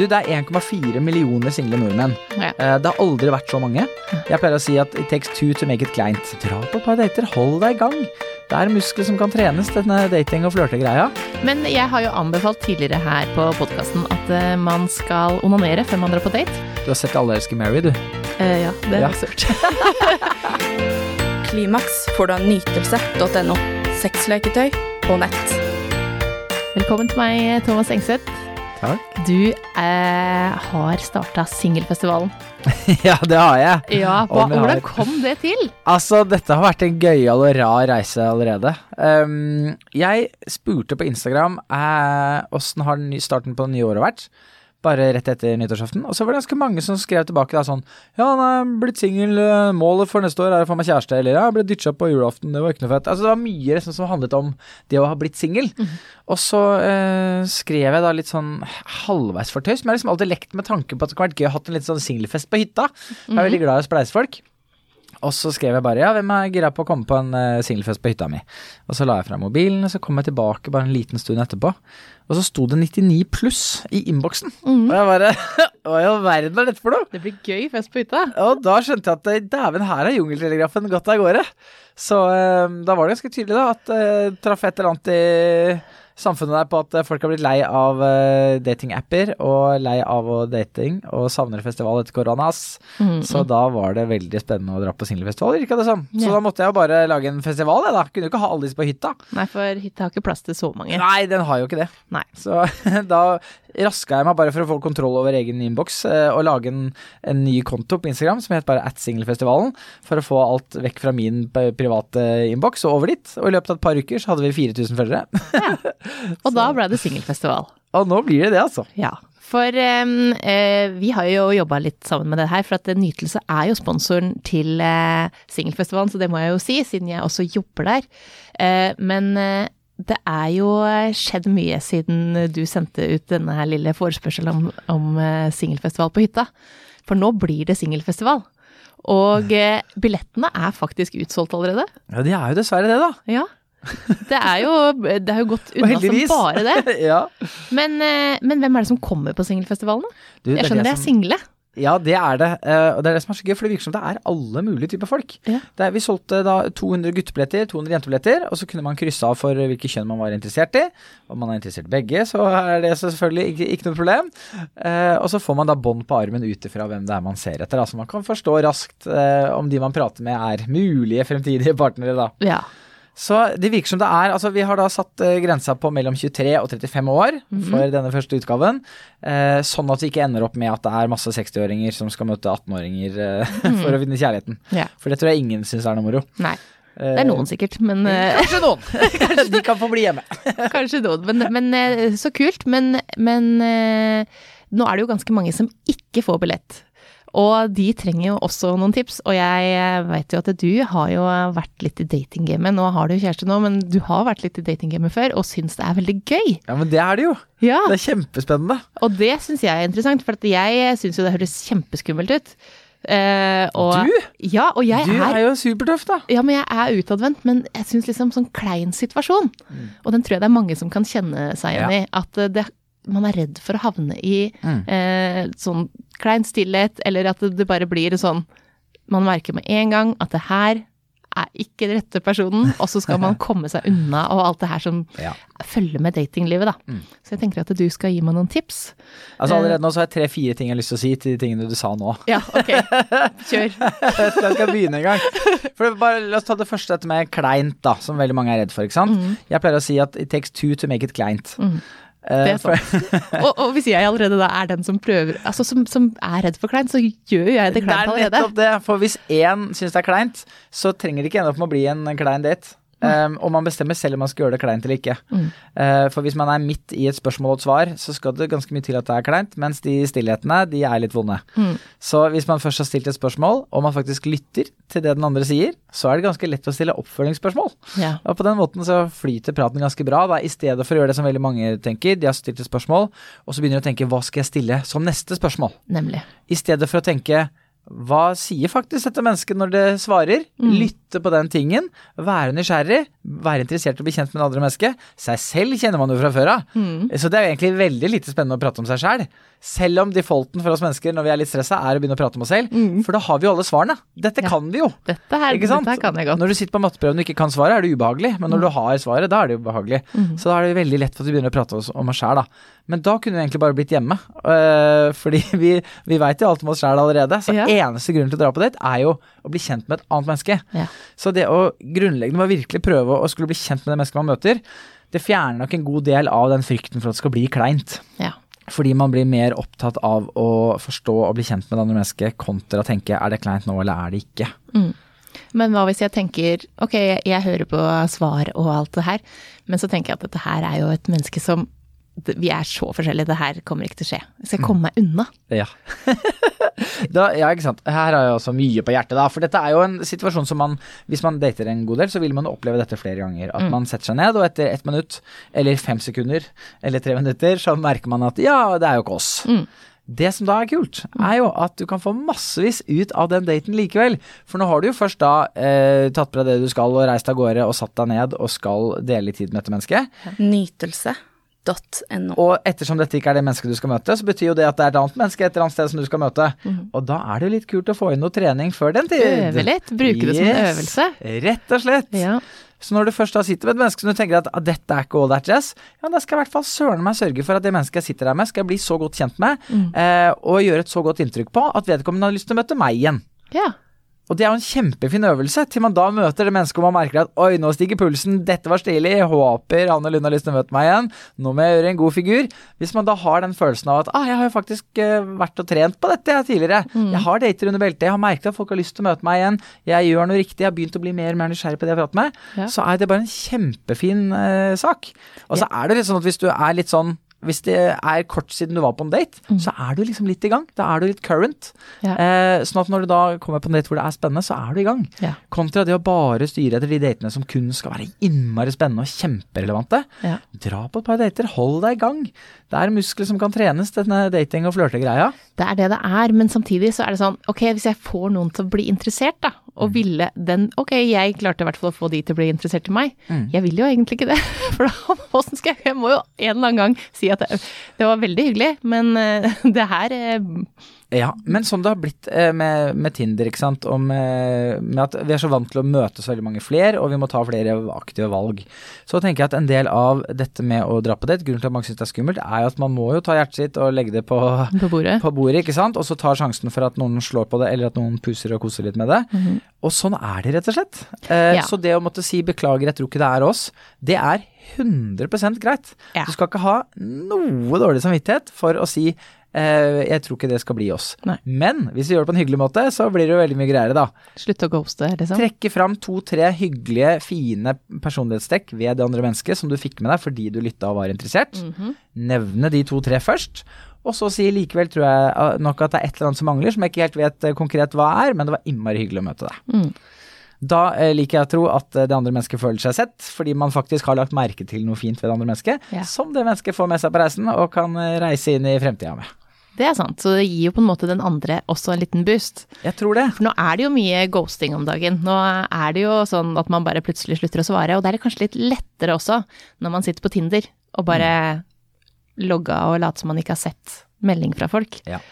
Du, det er 1,4 millioner single nordmenn. Ja. Eh, Det har aldri vært så mange. Jeg pleier å si at it takes two to make it kleint. Dra på et par dater, hold deg i gang. Det er muskler som kan trenes, denne dating- og flørtegreia. Men jeg har jo anbefalt tidligere her på podkasten at eh, man skal onanere før man drar på date. Du har sett Alle elsker Mary, du. Eh, ja, det har Ja. jeg hørt. Klimaks får du av nytelse.no. Sexleketøy på nett. Velkommen til meg, Thomas Engseth. Takk. Du eh, har starta singelfestivalen. ja, det har jeg. Ja, hva, hvordan kom det til? Altså, dette har vært en gøyal og rar reise allerede. Um, jeg spurte på Instagram eh, har starten på det nye året vært. Bare rett etter nyttårsaften. Og så var det ganske mange som skrev tilbake da sånn Ja, han er blitt singel. eh, Målet for neste år er å få meg kjæreste. Eller ja, jeg ble ditcha på julaften. Det var ikke noe fett. Altså, det var mye liksom, som handlet om det å ha blitt singel. Og så eh, skrev jeg da litt sånn halvveis fortøys, men jeg har liksom alltid lekt med tanken på at det kunne vært gøy å ha en litt sånn singelfest på hytta. Jeg er veldig glad i å spleise folk. Og så skrev jeg bare ja, hvem er gira på å komme på en uh, singelfest på hytta mi? Og så la jeg fra mobilen, og så kom jeg tilbake bare en liten stund etterpå. Og så sto det 99 pluss i innboksen. Og jeg bare Hva i all verden er dette for noe? Det blir gøy fest på hytta. Og da skjønte jeg at dæven, her er jungeltelegrafen gått av gårde. Så uh, da var det ganske tydelig da at jeg traff et eller annet i samfunnet der på at eh, folk har blitt lei av uh, datingapper og lei av dating og savner festival etter korona. Mm, Så da var det veldig spennende å dra på singelfestival, virka det som. Så Ja. da måtte jeg jo bare lage en festival, jeg da. Kunne jo ikke ha alle disse på hytta. Nei, for hytta har ikke plass til så mange. Nei, den har jo ikke det. Nei. Så da raska jeg meg bare for å få kontroll over egen innboks eh, og lage en, en ny konto på Instagram som het bare at singelfestivalen, for å få alt vekk fra min private innboks og over dit. Og i løpet av et par uker så hadde vi 4000 følgere. Og da ble det singelfestival. og nå blir det det, altså. Ja. For um, uh, vi har jo jobba litt sammen med det her, for at Nytelse er jo sponsoren til uh, singelfestivalen, så det må jeg jo si, siden jeg også jobber der. Uh, men det er jo skjedd mye siden du sendte ut denne her lille forespørselen om, om singelfestival på hytta. For nå blir det singelfestival. Og billettene er faktisk utsolgt allerede. Ja, de er jo dessverre det, da. Ja. Det er jo, det er jo gått unna som bare det. ja. Men, eh, men hvem er det som kommer på singelfestivalen? da? Du, det er Jeg skjønner det er som- single. Ja, det er det. eh, og det er det som er så gøy, for det virker som det er alle mulige typer folk. Ja. Er, vi solgte da 200 guttebilletter, 200 jentebilletter, og så kunne man krysse av for hvilket kjønn man var interessert i. Om man er interessert i begge, så er det selvfølgelig ikke, ikke noe problem. Eh, og så får man da bånd på armen ut ifra hvem det er man ser etter. Da, så man kan forstå raskt eh, om de man prater med er mulige fremtidige partnere, da. Ja. Så det virker som det er Altså, vi har da satt eh, grensa på mellom 23 og 35 år for denne første utgaven. Eh, sånn at vi ikke ender opp med at det er masse 60-åringer som skal møte 18-åringer eh, for å finne kjærligheten. ja. For det tror jeg ingen syns er noe moro. Nei. Det er noen sikkert, men Kanskje noen. De kan få bli hjemme. Kanskje noen. Men, men så kult. Men, men nå er det jo ganske mange som ikke får billett. Og de trenger jo også noen tips. Og jeg vet jo at du har jo vært litt i datinggamet. Nå har du kjæreste nå, men du har vært litt i datinggamet før og syns det er veldig gøy. Ja, men det er det jo. Ja. Det er kjempespennende. Og det syns jeg er interessant, for at jeg syns jo det høres kjempeskummelt ut. Eh, og, Du? Ja, og jeg Du er er jo supertøff, da. Ja, men jeg er utadvendt, men jeg syns liksom sånn klein situasjon. Og den tror jeg det er mange som kan kjenne seg igjen Mm. Ja. i. At eh, det, man er redd for å havne i Mm. eh, sånn klein stillhet, eller at det, det bare blir sånn Man merker med en gang at det her er ikke den rette personen, og så skal man komme seg unna og alt det her som Ja. følger med datinglivet, da. Mm. Så jeg tenker at du skal gi meg noen tips. Altså Allerede nå så har jeg tre-fire ting jeg har lyst til å si til de tingene du sa nå. Ja, ok. Kjør. Jeg jeg skal begynne en gang. For bare, la oss ta det første, dette med kleint, da, som veldig mange er redd for. ikke sant? Jeg pleier å si at it takes two to make it kleint. Mm. Eh, Det er for- Og, og hvis jeg allerede da er den som prøver Altså som, som er redd for kleint, så gjør jeg det kleint Det er allerede. nettopp det. For hvis én syns det er kleint, så trenger det ikke ende opp med å bli en klein date. Um, og man bestemmer selv om man skal gjøre det kleint eller ikke. Mm. Uh, for hvis man er midt i et spørsmål og et svar, så skal det ganske mye til at det er kleint, mens de stillhetene, de er litt vonde. Mm. Så hvis man først har stilt et spørsmål, og man faktisk lytter til det den andre sier, så er det ganske lett å stille oppfølgingsspørsmål. Ja. Og på den måten så flyter praten ganske bra, da, i stedet for å gjøre det som veldig mange tenker. De har stilt et spørsmål, og så begynner de å tenke hva skal jeg stille som neste spørsmål? Nemlig. I stedet for å tenke hva sier faktisk dette mennesket når det svarer? Mm. Lytte på den tingen, være nysgjerrig, være interessert i å bli kjent med det andre mennesket. Seg selv kjenner man jo fra før av. Så det er jo egentlig veldig lite spennende å prate om seg sjæl. Selv om defaulten for oss mennesker når vi er litt stressa, er å begynne å prate om oss selv. For da har vi jo alle svarene. Dette kan vi jo. Dette her, Ikke sant? dette kan jeg godt. Når du sitter på matteprøven og ikke kan svaret, er det ubehagelig. Men når du har svaret, da er det ubehagelig. Så da er det veldig lett for at vi begynner å prate om oss sjæl, da. Men da kunne vi egentlig bare blitt hjemme. øh, fordi vi, vi veit jo alt om oss sjæl allerede. Så Ja. eneste grunn til å dra på date er jo å bli kjent med et annet menneske. Ja. Så det å grunnleggende må virkelig prøve å skulle bli kjent med det mennesket man møter, det fjerner nok en god del av den frykten for at det skal bli kleint. Ja. Fordi man blir mer opptatt av å forstå og bli kjent med det andre mennesket, kontra å tenke er det kleint nå, eller er det ikke. Men hva hvis jeg tenker ok, jeg, hører på svar og alt det her, men så tenker jeg at dette her er jo et menneske som Vi er så forskjellige, det her kommer ikke til å skje. Jeg skal komme meg unna. Ja. da, ja, ikke sant. Her har jeg også mye på hjertet, da. For dette er jo en situasjon som man, hvis man dater en god del, så vil man oppleve dette flere ganger. At man setter seg ned, og etter ett minutt, eller fem sekunder, eller tre minutter, så merker man at ja, det er jo ikke oss. Det som da er kult, er jo at du kan få massevis ut av den daten likevel. For nå har du jo først da eh, tatt på deg det du skal og reist av gårde og satt deg ned og skal dele litt tid med dette mennesket. Nytelse.no. Og ettersom dette ikke er det mennesket du skal møte, så betyr jo det at det er et annet menneske et eller annet sted som du skal møte. Og da er det jo litt kult å få inn noe trening før den tid. Øve litt, bruke det som en øvelse. Rett og slett. Ja. Så når du først da sitter med et menneske som du tenker at ah, dette er ikke all that jazz, ja, da skal jeg i hvert fall søren meg sørge for at det mennesket jeg sitter der med, skal jeg bli så godt kjent med, eh, og gjøre et så godt inntrykk på at vedkommende har lyst til å møte meg igjen. ja. Og det er jo en kjempefin øvelse, til man da møter det mennesket og man merker at oi, nå stiger pulsen, dette var stilig, håper Anne Lund har lyst til å møte meg igjen, nå må jeg gjøre en god figur. Hvis man da har den følelsen av at ah, jeg har jo faktisk eh, vært og trent på dette jeg tidligere, jeg har dater under beltet, jeg har merket at folk har lyst til å møte meg igjen, jeg gjør noe riktig, jeg har begynt å bli mer og mer nysgjerrig på det jeg prater med, Ja. så er det bare en kjempefin eh, sak. Og så er det litt sånn at hvis du er litt sånn hvis det er kort siden du var på en date, så er du liksom litt i gang. Da er du litt current. Ja. Eh, sånn at når du da kommer på en date hvor det er spennende, så er du i gang. Ja. Kontra det å bare styre etter de datene som kun skal være innmari spennende og kjemperelevante. Ja. Dra på et par dater, hold deg i gang. Det er muskler som kan trenes, denne dating- og flørtegreia. Det er det det er, men samtidig så er det sånn, ok, hvis jeg får noen til å bli interessert, da, og ville den, ok, jeg klarte i hvert fall å få de til å bli interessert i meg. Jeg vil jo egentlig ikke det, for da, åssen skal jeg, jeg må jo en eller annen gang si at det, det var veldig hyggelig, men eh, det her, eh, Ja, men sånn det har blitt eh, med, med Tinder, ikke sant, og med, med at vi er så vant til å møte så veldig mange flere, og vi må ta flere aktive valg. Så tenker jeg at en del av dette med å dra på date, grunnen til at mange syns det er skummelt, er jo at man må jo ta hjertet sitt og legge det på, på bordet. på bordet, ikke sant, og så tar sjansen for at noen slår på det, eller at noen puser og koser litt med det. Og sånn er det, rett og slett. Eh, Ja. Så det å måtte si beklager, jeg tror ikke det er oss, det er 100 greit. Ja. Du skal ikke ha noe dårlig samvittighet for å si jeg tror ikke det skal bli oss. Nei. Men hvis vi gjør det på en hyggelig måte, så blir det jo veldig mye greiere, da. Slutt å ghoste, liksom. Trekke fram to-tre hyggelige, fine personlighetstrekk ved det andre mennesket som du fikk med deg fordi du lytta og var interessert. Mhm. Nevne de to-tre først. Og så si likevel tror jeg eh, nok at det er et eller annet som mangler, som jeg ikke helt vet eh, konkret hva er, men det var innmari hyggelig å møte deg. Mm. Da eh, liker jeg å tro at eh, det andre mennesket føler seg sett, fordi man faktisk har lagt merke til noe fint ved det andre mennesket, Ja. som det mennesket får med seg på reisen og kan eh, reise inn i fremtida med. Det er sant, så det gir jo på en måte den andre også en liten boost. Jeg tror det. For nå er det jo mye ghosting om dagen. Nå er det jo sånn at man bare plutselig slutter å svare, og det er kanskje litt lettere også når man sitter på Tinder og bare logga og later som man ikke har sett melding fra folk. Ja.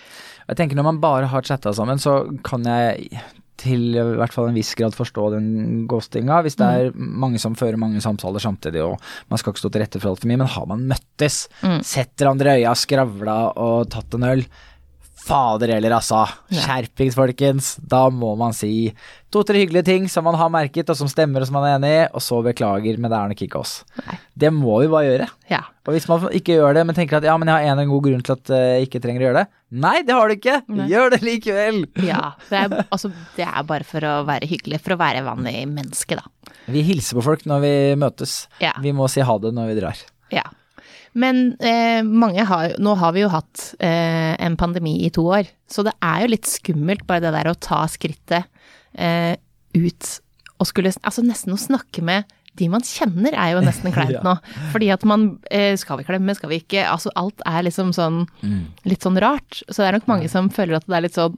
Jeg tenker Når man bare har chatta sammen, så kan jeg til i hvert fall en viss grad forstå den ghostinga. Hvis det er mange som fører mange samtaler samtidig, og man skal ikke stå til rette for altfor mye. Men har man møttes, Mm. sett hverandre i øya, skravla og tatt en øl Fader heller, altså. Skjerpings, folkens. Da må man si to-tre hyggelige ting som man har merket, og som stemmer og som man er enig i, og så beklager, men det er nok ikke oss. Nei. Det må vi bare gjøre. Ja. Og hvis man ikke gjør det, men tenker at ja, men jeg har en, en god grunn til at eh, jeg ikke trenger å gjøre det. Nei, det har du ikke! Nei. Gjør det likevel! ja det, er, altså, det er bare for å være hyggelig, for å være vanlig menneske, da. Vi hilser på folk når vi møtes. Ja. Vi må si ha det når vi drar. Ja. Men eh, mange har Nå har vi jo hatt eh, en pandemi i to år, så det er jo litt skummelt bare det der å ta skrittet eh, ut og skulle Altså nesten å snakke med de man kjenner er jo nesten kleint Ja. nå. Fordi at man eh, Skal vi klemme, skal vi ikke? Altså alt er liksom sånn Mm. litt sånn rart. Så det er nok mange som føler at det er litt sånn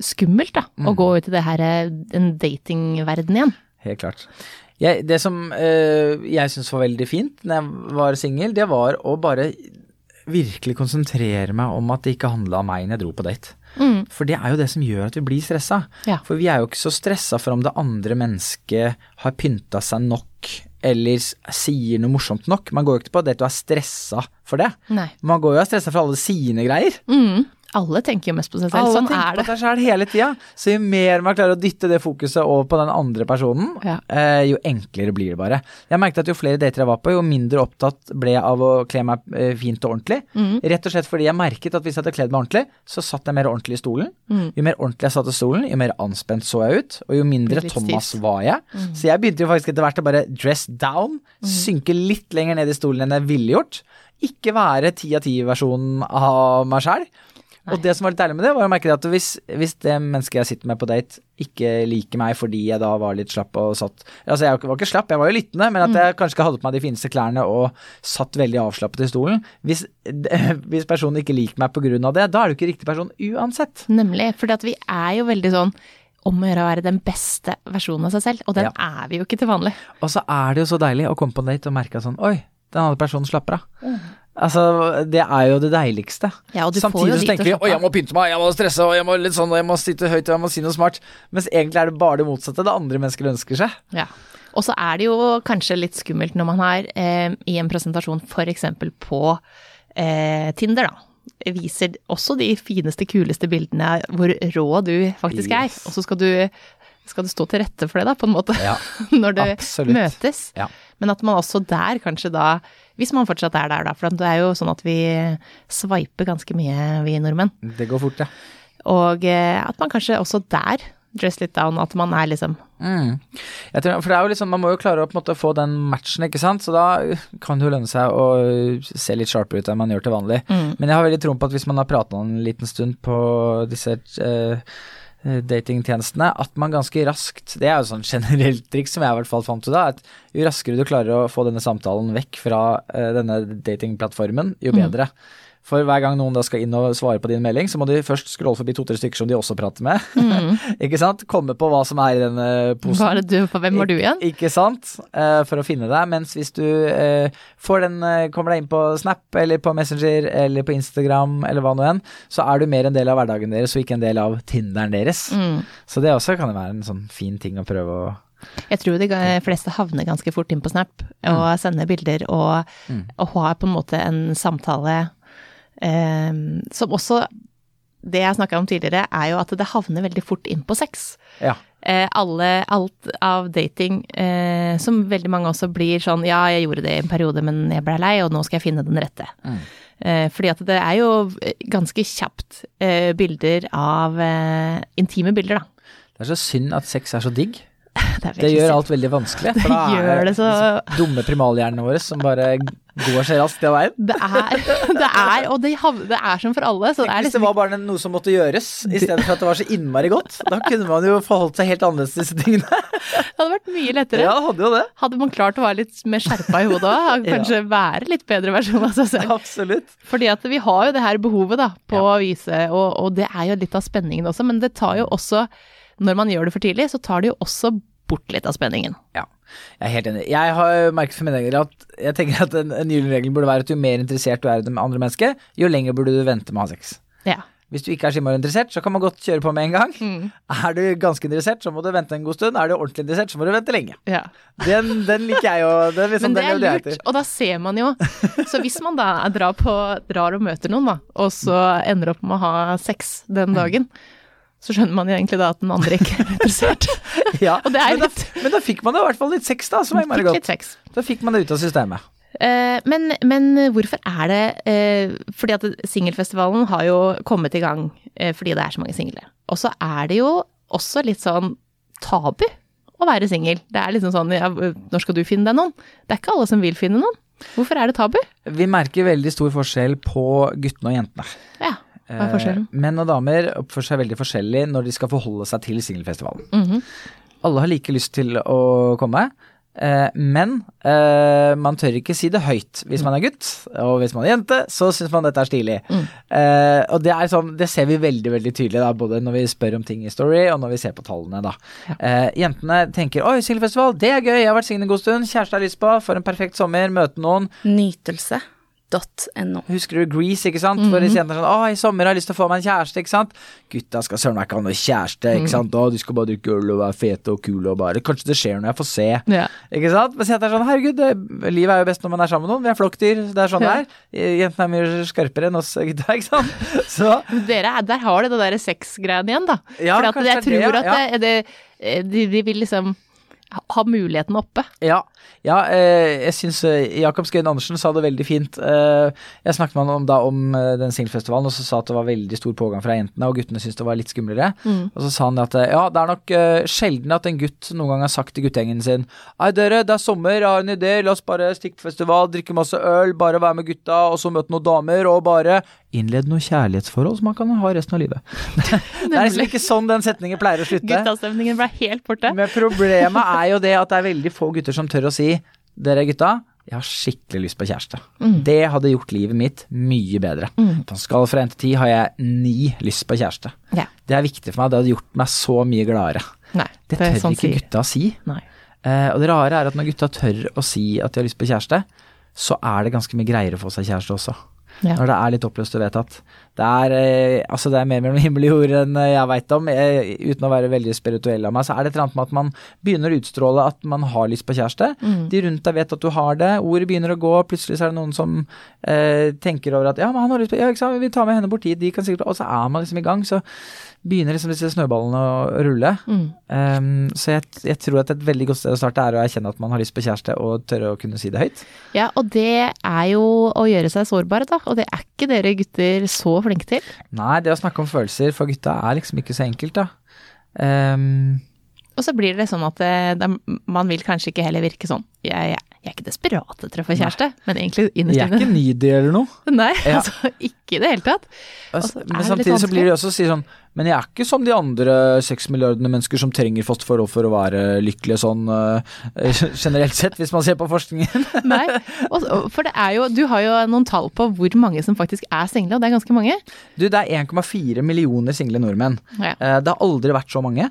skummelt, da, å gå ut i det her, eh, den datingverdenen igjen. Helt klart. Jeg, det som eh, jeg syns var veldig fint når jeg var singel, det var å bare virkelig konsentrere meg om at det ikke handla om meg når jeg dro på date. Mm. For det er jo det som gjør at vi blir stressa. Ja. For vi er jo ikke så stressa for om det andre mennesket har pynta seg nok eller sier noe morsomt nok. Man går jo ikke på date og er stressa for det. Nei. Man går jo og er stressa for alle sine greier. Mm. Alle tenker jo mest på seg selv. Alle sånn tenker er på seg selv hele tida. Så jo mer man klarer å dytte det fokuset over på den andre personen, Ja. eh, jo enklere blir det bare. Jeg merket at jo flere dater jeg var på, jo mindre opptatt ble jeg av å kle meg eh, fint og ordentlig. Mm. Rett og slett fordi jeg merket at hvis jeg hadde kledd meg ordentlig, så satt jeg mer ordentlig i stolen. Mm. Jo mer ordentlig jeg satt i stolen, jo mer anspent så jeg ut, og jo mindre Thomas var jeg. Så jeg begynte jo faktisk etter hvert å bare dress down, synke litt lenger ned i stolen enn jeg ville gjort. Ikke være ti av ti-versjonen av meg sjæl. Og det som var litt deilig med det, var å merke at hvis, hvis det mennesket jeg sitter med på date, ikke liker meg fordi jeg da var litt slapp og satt Altså, jeg var ikke slapp, jeg var jo lyttende, men at jeg kanskje ikke hadde på meg de fineste klærne og satt veldig avslappet i stolen. Hvis, hvis personen ikke liker meg på grunn av det, da er du ikke riktig person uansett. Nemlig. For vi er jo veldig sånn om å gjøre å være den beste versjonen av seg selv, og den Ja. er vi jo ikke til vanlig. Og så er det jo så deilig å komme på en date og merke sånn Oi, den andre personen slapper av. Altså, det er jo det deiligste. Ja, og du får Samtidig så tenker vi å, jeg må pynte meg, jeg må stresse, og jeg må litt sånn, og jeg må sitte høyt, og jeg må si noe smart. Mens egentlig er det bare det motsatte det andre mennesker ønsker seg. Ja. Og så er det jo kanskje litt skummelt når man er eh, i en presentasjon f.eks. på eh, Tinder, da. Viser også de fineste, kuleste bildene hvor rå du faktisk er. Yes. Og så skal du, skal du stå til rette for det, da, på en måte. Ja, når du absolutt. møtes. Ja. Men at man også der kanskje da, hvis man fortsatt er der da, for det er jo sånn at vi sveiper ganske mye, vi nordmenn. Det går fort, ja. Og eh, at man kanskje også der dress litt down, at man er liksom Mm. Jeg tror, for det er jo liksom, Man må jo klare å på en måte få den matchen, ikke sant. Så da kan det jo lønne seg å se litt sharpere ut enn man gjør til vanlig. Mm. Men jeg har veldig troen på at hvis man har prata en liten stund på disse eh, datingtjenestene, at man ganske raskt Det er jo sånn generelt triks som jeg i hvert fall fant ut av, at jo raskere du klarer å få denne samtalen vekk fra eh, denne datingplattformen, jo Mm. For hver gang noen da skal inn og svare på din melding, så må de først scrolle forbi to-tre stykker som de også prater med. ikke sant? Komme på hva som er i denne posen. Hva er det du, Hvem var du igjen? Ik ikke sant? Uh, for å finne deg. Mens hvis du uh, får den, uh, kommer deg inn på Snap eller på Messenger eller på Instagram eller hva nå enn, så er du mer en del av hverdagen deres og ikke en del av Tinderen deres. Mm. Så det også kan være en sånn fin ting å prøve å Jeg tror de fleste havner ganske fort inn på Snap og sender bilder og, og har på en måte en samtale som også Det jeg snakka om tidligere, er jo at det havner veldig fort inn på sex. Ja. Eh, alle, alt av dating eh, som veldig mange også blir sånn ja, jeg gjorde det i en periode, men jeg blei lei, og nå skal jeg finne den rette. Mm. Eh, fordi at det er jo ganske kjapt eh, bilder av eh, Intime bilder, da. Det er så synd at sex er så digg. Det, Det gjør alt veldig vanskelig. For da er det så- dumme primalhjernene våre som bare går så raskt av veien. Det er, det er og det, det er som for alle, så det er Hvis det liksom var bare noe som måtte gjøres, i stedet for at det var så innmari godt, da kunne man jo forholdt seg helt annerledes til disse tingene. Det hadde vært mye lettere. Ja, hadde jo det. Hadde man klart å være litt mer skjerpa i hodet òg, kanskje være litt bedre versjon av seg selv. Absolutt. Fordi at vi har jo det her behovet da, på å vise, og, og det er jo litt av spenningen også, men det tar jo også, når man gjør det for tidlig, så tar det jo også bort litt av spenningen. Ja, jeg er helt enig. Jeg har merket for min egen del at jeg tenker at en, en gyllen regel burde være at jo mer interessert du er i det andre mennesket, jo lenger burde du vente med å ha sex. Ja. Hvis du ikke er så interessert, så kan man godt kjøre på med en gang. Mm. Er du ganske interessert, så må du vente en god stund. Er du ordentlig interessert, så må du vente lenge. ja. Den, den liker jeg jo. Det er liksom Men det er lurt, det og da ser man jo Så hvis man da drar, på, drar og møter noen, da, og så ender opp med å ha sex den dagen, så skjønner man jo egentlig da at den andre ikke er interessert. Ja, er men, da, men da fikk man jo i hvert fall litt sex, da, som er innmari godt. litt sex. Da fikk man det ut av systemet. Eh, men, men hvorfor er det eh, Fordi at singelfestivalen har jo kommet i gang eh, fordi det er så mange single. Og så er det jo også litt sånn tabu å være singel. Det er liksom sånn ja, når skal du finne deg noen? Det er ikke alle som vil finne noen. Hvorfor er det tabu? Vi merker veldig stor forskjell på guttene og jentene. Ja, hva er forskjellen? Eh, menn og damer oppfører seg veldig forskjellig når de skal forholde seg til singelfestivalen. Mhm. Alle har like lyst til å komme. Eh, men eh, man tør ikke si det høyt hvis man er gutt, og hvis man er jente, så syns man dette er stilig. Eh, og det er sånn, det ser vi veldig veldig tydelig, da, både når vi spør om ting i Story, og når vi ser på tallene. da. Eh, jentene tenker 'oi, singelfestival, det er gøy, jeg har vært singel en god stund', kjæreste har lyst på, for en perfekt sommer, møte noen. Nytelse.no. Husker du Grease, ikke sant? For disse jentene er sånn 'Å, i sommer har jeg lyst til å få meg en kjæreste', ikke sant? Gutta skal søren meg ikke ha noe kjæreste, ikke sant? Å, de skal bare drikke øl og være fete og kule og bare Kanskje det skjer når jeg får se. yeah. Ikke sant? Mens jenter er sånn 'Herregud, det, livet er jo best når man er sammen med noen'. Vi er flokkdyr. Det er sånn det er. Jentene er mye skarpere enn oss gutta, ikke sant? Så Dere, er- der har du det derre sexgreiene igjen, da. Ja, For jeg tror det, ja. at det, det, de, de vil liksom ha- ha muligheten oppe. Ja, ja eh, jeg syns eh, Jakob Skøyen Andersen sa det veldig fint. Eh, jeg snakket med han om, da, om eh, den singelfestivalen, og så sa at det var veldig stor pågang fra jentene, og guttene syntes det var litt skumlere. Og så sa han at eh, ja, det er nok eh, sjelden at en gutt noen gang har sagt til guttegjengen sin Hei, dere, det er sommer, jeg har en idé, la oss bare stikke på festival, drikke masse øl, bare være med gutta, og så møte noen damer, og bare Innled noe kjærlighetsforhold som man kan ha resten av livet. det er liksom ikke sånn den setningen pleier å slutte. Guttastemningen ble helt borte. Men problemet er jo det at det er veldig få gutter som tør å si Dere gutta, jeg har skikkelig lyst på kjæreste. Det hadde gjort livet mitt mye bedre. På en skala fra 1 til 10 har jeg ni lyst på kjæreste. Ja. Det er viktig for meg, det hadde gjort meg så mye gladere. Nei, Det det tør sånn ikke sier- gutta si. Nei. Eh, og det rare er at når gutta tør å si at de har lyst på kjæreste, så er det ganske mye greiere å få seg kjæreste også. Ja. Når det er litt oppløst og vedtatt. Det er, eh, altså det er mer mellom himmel og jord enn eh, jeg veit om. Jeg, uten å være veldig spirituell av meg, så er det et eller annet med at man begynner å utstråle at man har lyst på kjæreste. De rundt deg vet at du har det. Ordet begynner å gå. Plutselig så er det noen som eh, tenker over at ja, men han har lyst på Ja, ikke sant, vi tar med henne bort dit, de kan sikkert Og så er man liksom i gang. Så begynner liksom disse snøballene å rulle. Um, så jeg, jeg tror at et veldig godt sted å starte er å erkjenne at man har lyst på kjæreste, og tørre å kunne si det høyt. Ja, og det er jo å gjøre seg sårbare, da. Og det er ikke dere gutter så flinke til. Nei, det å snakke om følelser for gutta er liksom ikke så enkelt, da. Um, Og så blir det sånn at eh, det, man vil kanskje ikke heller virke sånn. Jeg, jeg, jeg er ikke desperat etter å få kjæreste, men egentlig innerst jeg er ikke inne. needy eller noe. Nei, Ja. altså ikke i det hele tatt. Altså, Og så er men samtidig så blir det også å si sånn Men jeg er ikke som de andre seks milliardene mennesker som trenger fast forhold for å være lykkelige sånn uh, generelt sett, hvis man ser på forskningen. Nei, og, og- for det er jo Du har jo noen tall på hvor mange som faktisk er single, og det er ganske mange. Du, det er 1,4 millioner single nordmenn. Ja. Eh, det har aldri vært så mange.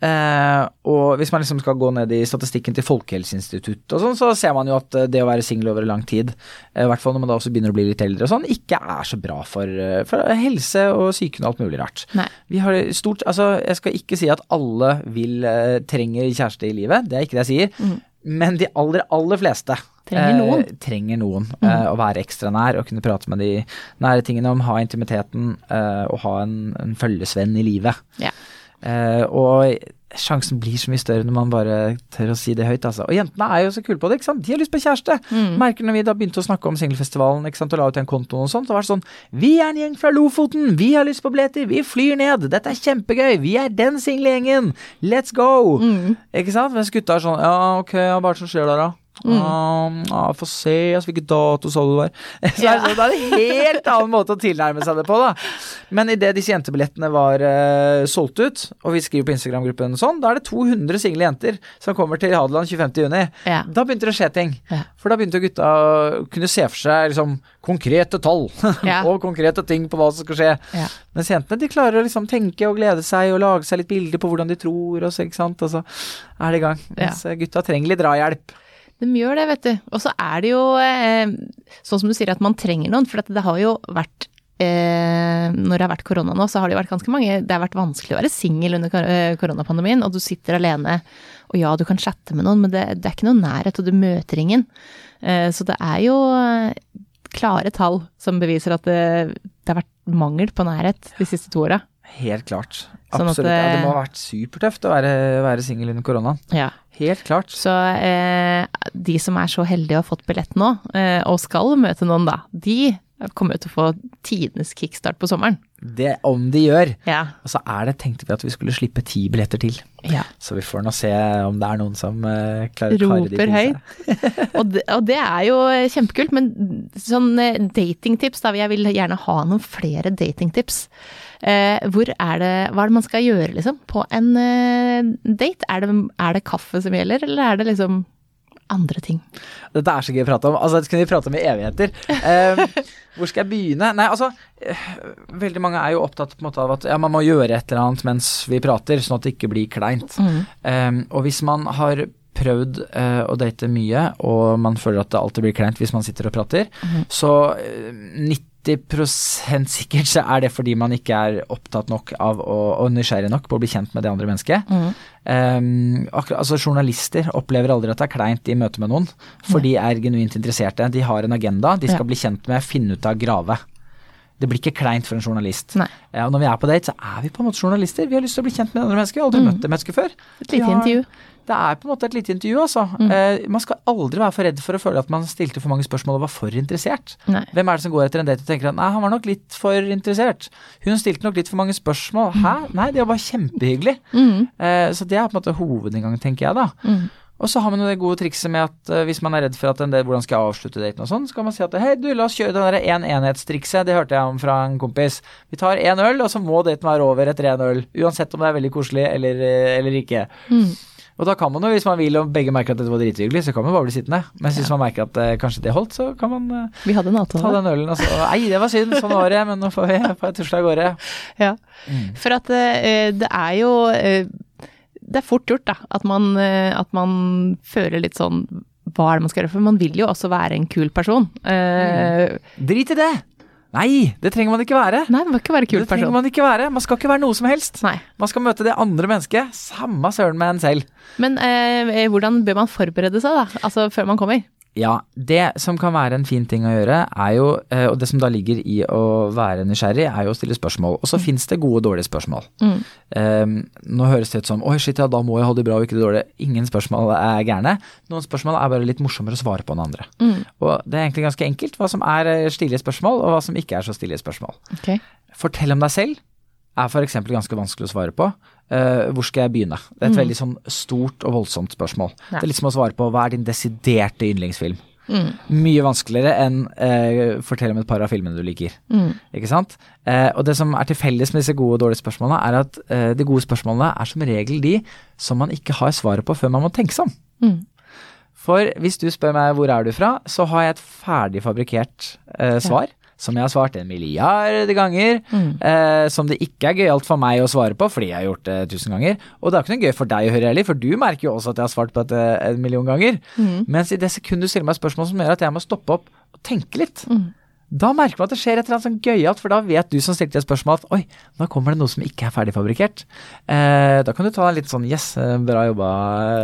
Eh, og hvis man liksom skal gå ned i statistikken til Folkehelseinstituttet og sånn, så ser man jo at eh, det å være singel over lang tid, eh, i hvert fall når man da også begynner å bli litt eldre og sånn, ikke er så bra for, eh, for helse og psyken og alt mulig rart. Nei. Vi har stort Altså, jeg skal ikke si at alle vil trenger kjæreste i livet, det er ikke det jeg sier. Men de aller, aller fleste Trenger noen. Eh, trenger noen. eh, å være ekstra nær og kunne prate med de nære tingene om, ha intimiteten eh, og ha en, en følgesvenn i livet. Ja. Eh, og sjansen blir så mye større når man bare tør å si det høyt, altså. Og jentene er jo så kule på det, ikke sant. De har lyst på kjæreste. Merker når vi da begynte å snakke om singelfestivalen ikke sant, og la ut den kontoen og sånt, så var det sånn Vi er en gjeng fra Lofoten, vi har lyst på billetter, vi flyr ned, dette er kjempegøy, vi er den single gjengen, let's go! Ikke sant? Mens gutta er sånn Ja, ok, hva er det som skjer der, da? Um, ja, Få se, altså, hvilken dato sa du det var? Så ja. det, det er en helt annen måte å tilnærme seg det på, da. Men idet disse jentebillettene var uh, solgt ut, og vi skriver på Instagram-gruppen sånn, da er det 200 single jenter som kommer til Hadeland 25.6. Ja. Da begynte det å skje ting. Ja. For da begynte gutta å kunne se for seg liksom, konkrete tall Ja. og konkrete ting på hva som skal skje. Ja. Mens jentene de klarer å liksom tenke og glede seg og lage seg litt bilder på hvordan de tror, og så, ikke sant? og så er det i gang. Mens eh, gutta trenger litt drahjelp. De gjør det, vet du. Og så er det jo eh, sånn som du sier at man trenger noen, for det har jo vært eh, Når det har vært korona nå, så har det jo vært ganske mange Det har vært vanskelig å være singel under eh, koronapandemien, og du sitter alene. Og ja, du kan chatte med noen, men det, det er ikke noe nærhet, og du møter ingen. Så det er jo klare tall som beviser at det, det har vært mangel på nærhet de siste to åra. Helt klart. Sånn at Absolutt. Ja, det må ha vært supertøft å være, være singel under koronaen. Ja. Helt klart. Så eh, de som er så heldige å ha fått billett nå, eh, og skal møte noen da, de kommer til å få tidenes kickstart på sommeren. Det om de gjør. Ja. Og så er det, tenkte vi at vi skulle slippe ti billetter til. ja. Så vi får nå se om det er noen som eh, klarer å karre de Roper høyt. Og det, og det er jo kjempekult, men sånn eh, datingtips, da. Jeg vil gjerne ha noen flere datingtips. Eh, hvor er det, hva er det man skal gjøre, liksom, på en eh, date? Er det, er det kaffe som gjelder, eller er det liksom andre ting. Dette er så gøy å prate om. Altså, Dette kunne vi prate om i evigheter. Eh, hvor skal jeg begynne? Nei, altså eh, Veldig mange er jo opptatt måte av at ja, man må gjøre et eller annet mens vi prater, sånn at det ikke blir kleint. Eh, og hvis man har prøvd eh, å date mye, og man føler at det alltid blir kleint hvis man sitter og prater, så eh, 90 sikkert så er det fordi man ikke er opptatt nok av å, og nysgjerrig nok på å bli kjent med det andre mennesket. Um, akkurat, altså Journalister opplever aldri at det er kleint i møte med noen, for de er genuint interesserte. De har en agenda, de skal Ja. bli kjent med, finne ut av, grave. Det blir ikke kleint for en journalist. Nei. Og når vi er på date, så er vi på en måte journalister. Vi har lyst til å bli kjent med andre mennesker. Vi har aldri møtt et menneske før. Et lite intervju. Det er på en måte et lite intervju, altså. Eh, man skal aldri være for redd for å føle at man stilte for mange spørsmål og var for interessert. Nei. Hvem er det som går etter en date og tenker at nei, han var nok litt for interessert. Hun stilte nok litt for mange spørsmål. Hæ? Nei, det var bare kjempehyggelig. Eh, så det er på en måte hovedinngangen, tenker jeg da. Og så har man jo det gode trikset med at uh, hvis man er redd for at en del, hvordan skal jeg avslutte daten og sånn, så kan man si at hei, du, la oss kjøre det derre én-enhetstrikset, det hørte jeg om fra en kompis. Vi tar én øl, og så må daten være over etter én øl. Uansett om det er veldig koselig eller, eh, eller ikke. Og da kan man jo, hvis man vil og begge merker at dette var drithyggelig, så kan man bare bli sittende. Mens hvis man merker at eh, kanskje det holdt, så kan man eh, Vi hadde en ta den ølen og så Nei, det var synd, sånn var det, men nå får vi på et tusle av gårde. Ja. For at det er jo Det er fort gjort, da. At man, eh, at man føler litt sånn Hva er det man skal gjøre? For man vil jo også være en kul person. Eh, Drit i det! Nei, det trenger man ikke være. Nei, man må ikke være kul Det trenger man ikke være. Man skal ikke være noe som helst. Nei. Man skal møte det andre mennesket, samme søren med en selv. Men eh, hvordan bør man forberede seg, da? Altså før man kommer? Ja, det som kan være en fin ting å gjøre, er jo, eh, og det som da ligger i å være nysgjerrig, er jo å stille spørsmål. Og så finnes det gode og dårlige spørsmål. Um, nå høres det ut som oi shit, ja, da må jeg ha det bra og ikke det dårlige. Ingen spørsmål er gærne. Noen spørsmål er bare litt morsommere å svare på enn andre. Og det er egentlig ganske enkelt hva som er eh, stilige spørsmål, og hva som ikke er så stilige spørsmål. Okay. Fortell om deg selv er f.eks. ganske vanskelig å svare på. Uh, hvor skal jeg begynne? Det er et veldig sånn stort og voldsomt spørsmål. Ja. Det er litt som å svare på hva er din desiderte yndlingsfilm? Mye vanskeligere enn uh, fortell om et par av filmene du liker. Ikke sant? Uh, og det som er til felles med disse gode og dårlige spørsmålene, er at uh, de gode spørsmålene er som regel de som man ikke har svaret på før man må tenke seg om. For hvis du spør meg hvor er du fra, så har jeg et ferdig fabrikkert eh, svar. Som jeg har svart en milliard ganger. Eh, som det ikke er gøyalt for meg å svare på, fordi jeg har gjort det tusen ganger. Og det er ikke noe gøy for deg å høre heller, for du merker jo også at jeg har svart på dette en million ganger. Mens i det sekundet du stiller meg spørsmål som gjør at jeg må stoppe opp og tenke litt, da merker man at det skjer et eller annet sånn gøyalt, for da vet du som stilte et spørsmål at oi, nå kommer det noe som ikke er ferdigfabrikkert. Eh, da kan du ta en litt sånn yes, eh, bra jobba,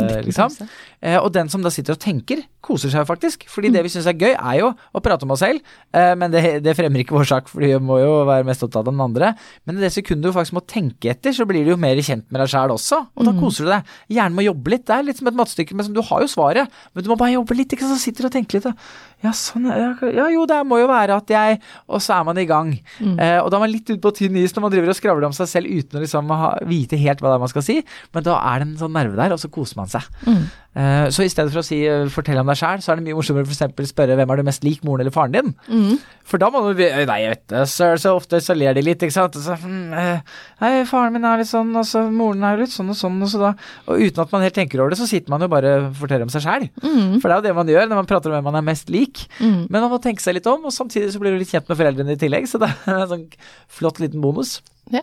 eh, liksom. Eh, og den som da sitter og tenker, koser seg faktisk. Fordi det vi syns er gøy, er jo å prate om oss selv, eh, men det, det fremmer ikke vår sak, for vi må jo være mest opptatt av den andre. Men i det sekundet du faktisk må tenke etter, så blir du jo mer kjent med deg sjæl også, og da koser du deg. Hjernen må jobbe litt. Det er litt som et matstykke, men som du har jo svaret, men du må bare jobbe litt, ikke sant, så sitter du og tenker litt, ja, sånn, ja, ja, jo, det må jo være at jeg Og så er man i gang. Eh, og da er man litt ute på tynn is når man driver og skravler om seg selv uten å liksom ha, vite helt hva det er man skal si, men da er det en sånn nerve der, og så koser man seg. Eh, så i stedet for å si eh, 'fortell om deg sjæl', så er det mye morsommere eksempel spørre 'hvem er du mest lik, moren eller faren din'? For da må du Nei, jeg vet det, så, så ofte så ler de litt, ikke sant. Så, hm, eh, nei, faren min er litt sånn, og så moren er jo litt sånn og sånn, og så da Og uten at man helt tenker over det, så sitter man jo bare og forteller om seg sjæl. For det er jo det man gjør når man prater om hvem man er mest lik. Men man må tenke seg litt om, og samtidig så blir du litt kjent med foreldrene i tillegg, så det er en sånn flott liten bonus. Ja.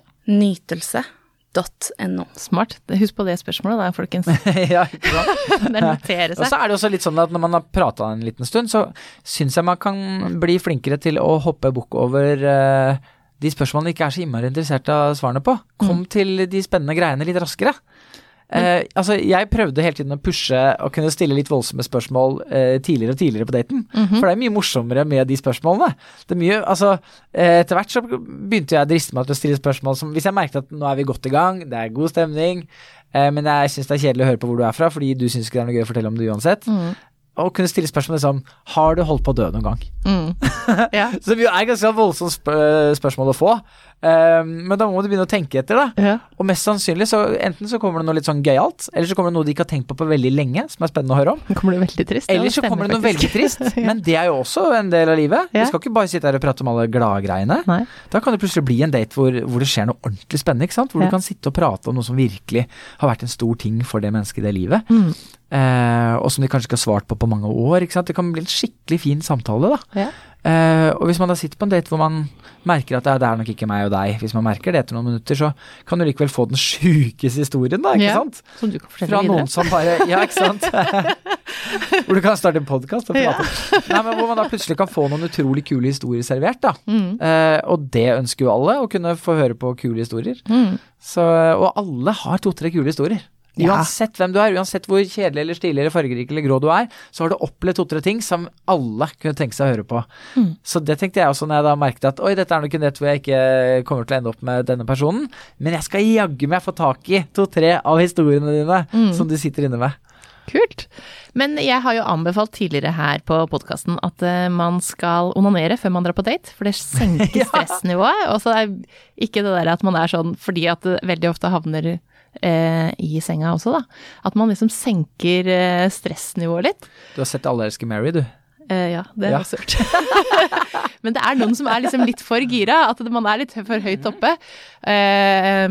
Nytelse.no. Smart. Husk på det spørsmålet da, folkens. ja, ikke sant? Det notere Og så er det også litt sånn at når man har prata en liten stund, så syns jeg man kan bli flinkere til å hoppe bukk over uh, de spørsmålene ikke er så innmari interessert av svarene på. Kom til de spennende greiene litt raskere. Eh, altså, jeg prøvde hele tiden å pushe og kunne stille litt voldsomme spørsmål eh, tidligere og tidligere på daten. For det er mye morsommere med de spørsmålene. Det er mye, altså, eh, etter hvert så begynte jeg å driste meg til å stille spørsmål som Hvis jeg merket at nå er vi godt i gang, det er god stemning, eh, men jeg syns det er kjedelig å høre på hvor du er fra, fordi du syns ikke det er noe gøy å fortelle om det uansett. Og kunne stille spørsmål som Har du holdt på å dø noen gang? Ja. Som jo er ganske voldsomt sp spørsmål å få. Um, men da må du begynne å tenke etter, da. Ja. Og mest sannsynlig så enten så kommer det noe litt sånn gøyalt, eller så kommer det noe de ikke har tenkt på på veldig lenge, som er spennende å høre om. Kommer det veldig trist. Eller så stemmer kommer det noe faktisk. veldig trist, men det er jo også en del av livet. Ja. Vi skal ikke bare sitte her og prate om alle gladgreiene. Da kan det plutselig bli en date hvor, hvor det skjer noe ordentlig spennende, ikke sant? hvor Ja. du kan sitte og prate om noe som virkelig har vært en stor ting for det mennesket i det livet. Mm. eh, og som de kanskje ikke har svart på på mange år. ikke sant? Det kan bli en skikkelig fin samtale, da. Ja. Eh, og hvis man da sitter på en date hvor man merker at det er, det er nok ikke meg og deg, hvis man merker det etter noen minutter, så kan du likevel få den sjukeste historien, da, ikke Ja. sant? Som du kan fortelle Fra videre. noen som bare Ja, ikke sant? hvor du kan starte en podkast og prate. Nei, men hvor man da plutselig kan få noen utrolig kule historier servert, da. Mm. Uh, og det ønsker jo alle, å kunne få høre på kule historier. Mm. Så, og alle har to-tre kule historier. Ja. Uansett hvem du er, uansett hvor kjedelig eller stilig eller fargerik eller grå du er, så har du opplevd to-tre ting som alle kunne tenke seg å høre på. Mm. Så det tenkte jeg også når jeg da merket at oi, dette er nok en nett hvor jeg ikke kommer til å ende opp med denne personen, men jeg skal jaggu meg få tak i to-tre av historiene dine Mm. som du sitter inne med. Kult. Men jeg har jo anbefalt tidligere her på podkasten at eh, man skal onanere før man drar på date, for det senker Ja. stressnivået. Og så er ikke det der at man er sånn fordi at det veldig ofte havner eh, i senga også, da. At man liksom senker eh, stressnivået litt. Du har sett Alle elsker Mary, du. Eh, ja, det er jeg hørt. Men det er noen som er liksom litt for gira, at man er litt for høyt oppe. Eh,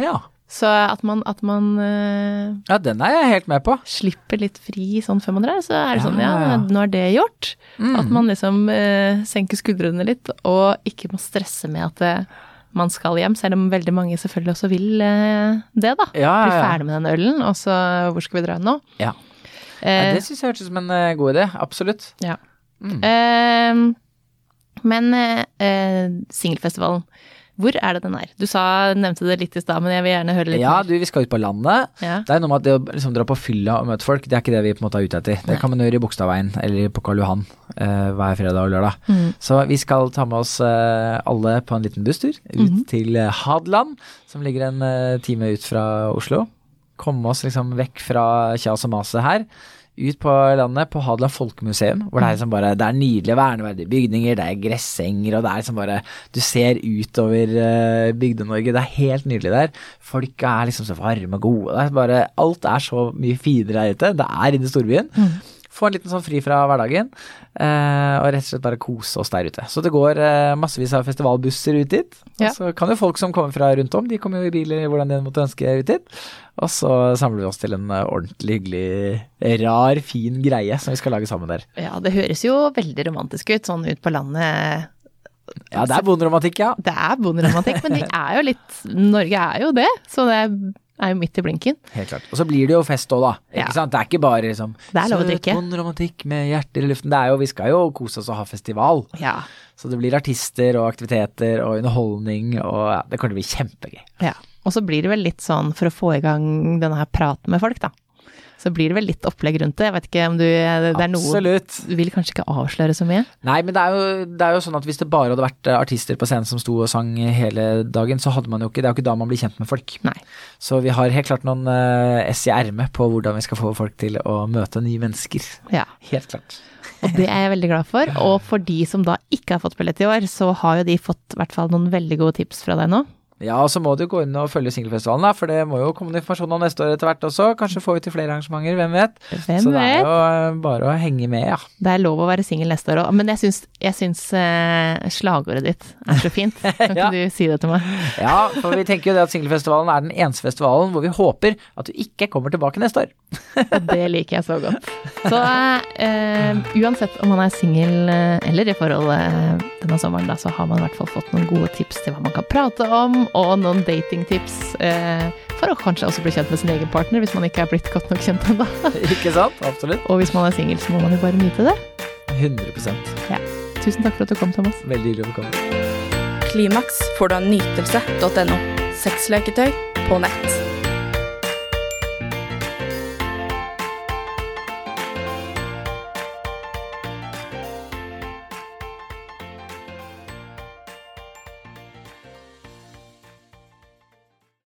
Ja. så at man, at man eh, ja, den er jeg helt med på. slipper litt fri sånn før man drar, så er det Ja, sånn, ja, ja, ja. nå er det gjort. Mm. At man liksom eh, senker skuldrene litt, og ikke må stresse med at eh, man skal hjem, selv om veldig mange selvfølgelig også vil eh, det, da. Ja, ja, ja, Bli ferdig med den ølen, og så hvor skal vi dra nå? Ja. Eh, det syns jeg hørtes ut som en eh, god idé. Absolutt. ja. Mm. Eh, men eh, eh, singelfestivalen, hvor er det den er? Du sa, nevnte det litt i stad, men jeg vil gjerne høre litt Ja, mer. du, vi skal ut på landet. Ja. Det er noe med at det å liksom dra på fylla og møte folk, det er ikke det vi på en måte er ute etter. Det kan man gjøre i Bogstadveien eller på Karl Johan eh, hver fredag og lørdag. Mm. Så vi skal ta med oss eh, alle på en liten busstur ut Mhm. til eh, Hadeland, som ligger en eh, time ut fra Oslo. Komme oss liksom vekk fra kjas og maset her. Ut på landet, på Hadeland Folkemuseum, hvor det er liksom bare Det er nydelige verneverdige bygninger, det er gressenger, og det er liksom bare Du ser utover uh, Bygde-Norge, det er helt nydelig der. Folka er liksom så varme og gode. Det er bare Alt er så mye finere der ute. Det er inne i storbyen. Få en liten sånn fri fra hverdagen, uh, og rett og slett bare kose oss der ute. Så det går uh, massevis av festivalbusser ut dit. Ja. Og så kan jo folk som kommer fra rundt om, de kommer jo i biler hvordan de måtte ønske ut dit. Og så samler vi oss til en eh, ordentlig hyggelig, rar, fin greie som vi skal lage sammen der. ja, det høres jo veldig romantisk ut, sånn ut på landet. Ja, det er bonderomantikk, ja. Det er bonderomantikk, men det er jo litt Norge er jo det, så det er jo midt i blinken. Helt klart. Og så blir det jo fest òg, da. Ja. Ikke sant? Det er ikke bare liksom Det er lov å drikke. bonderomantikk med hjerter i luften. Det er jo, vi skal jo kose oss og ha festival. Ja. Så det blir artister og aktiviteter og underholdning, og ja, det kommer til å bli kjempegøy. ja. Og så blir det vel litt sånn for å få i gang denne her praten med folk, da. Så blir det vel litt opplegg rundt det. Jeg vet ikke om du Det er noe. Du vil kanskje ikke avsløre så mye? Nei, men det er, jo, det er jo sånn at hvis det bare hadde vært artister på scenen som sto og sang hele dagen, så hadde man jo ikke Det er jo ikke da man blir kjent med folk. Nei. Så vi har helt klart noen uh, i ermet på hvordan vi skal få folk til å møte nye mennesker. Ja. Helt klart. Og det er jeg veldig glad for. Og for de som da ikke har fått billett i år, så har jo de fått i hvert fall noen veldig gode tips fra deg nå. Ja, og så må du gå inn og følge singelfestivalen, da, for det må jo komme informasjon om neste år etter hvert også. Kanskje får vi til flere arrangementer, hvem vet. Hvem så det er jo eh, bare å henge med, ja. Det er lov å være singel neste år òg. Men jeg syns, jeg syns eh, slagordet ditt er så fint. Kan ikke Ja. du si det til meg? Ja, for vi tenker jo det at singelfestivalen er den eneste festivalen hvor vi håper at du ikke kommer tilbake neste år. Og det liker jeg så godt. Så uh, uansett om man er singel eller i forhold denne sommeren, da, så har man i hvert fall fått noen gode tips til hva man kan prate om, og noen datingtips eh, for å kanskje også bli kjent med sin egen partner, hvis man ikke er blitt godt nok kjent ennå. ikke sant? Absolutt. Og hvis man er singel, så må man jo bare nyte det. 100% Tusen takk for at du kom, Thomas. Veldig hyggelig å få komme. Klimaks får du av nytelse.no. Sexleketøy på nett.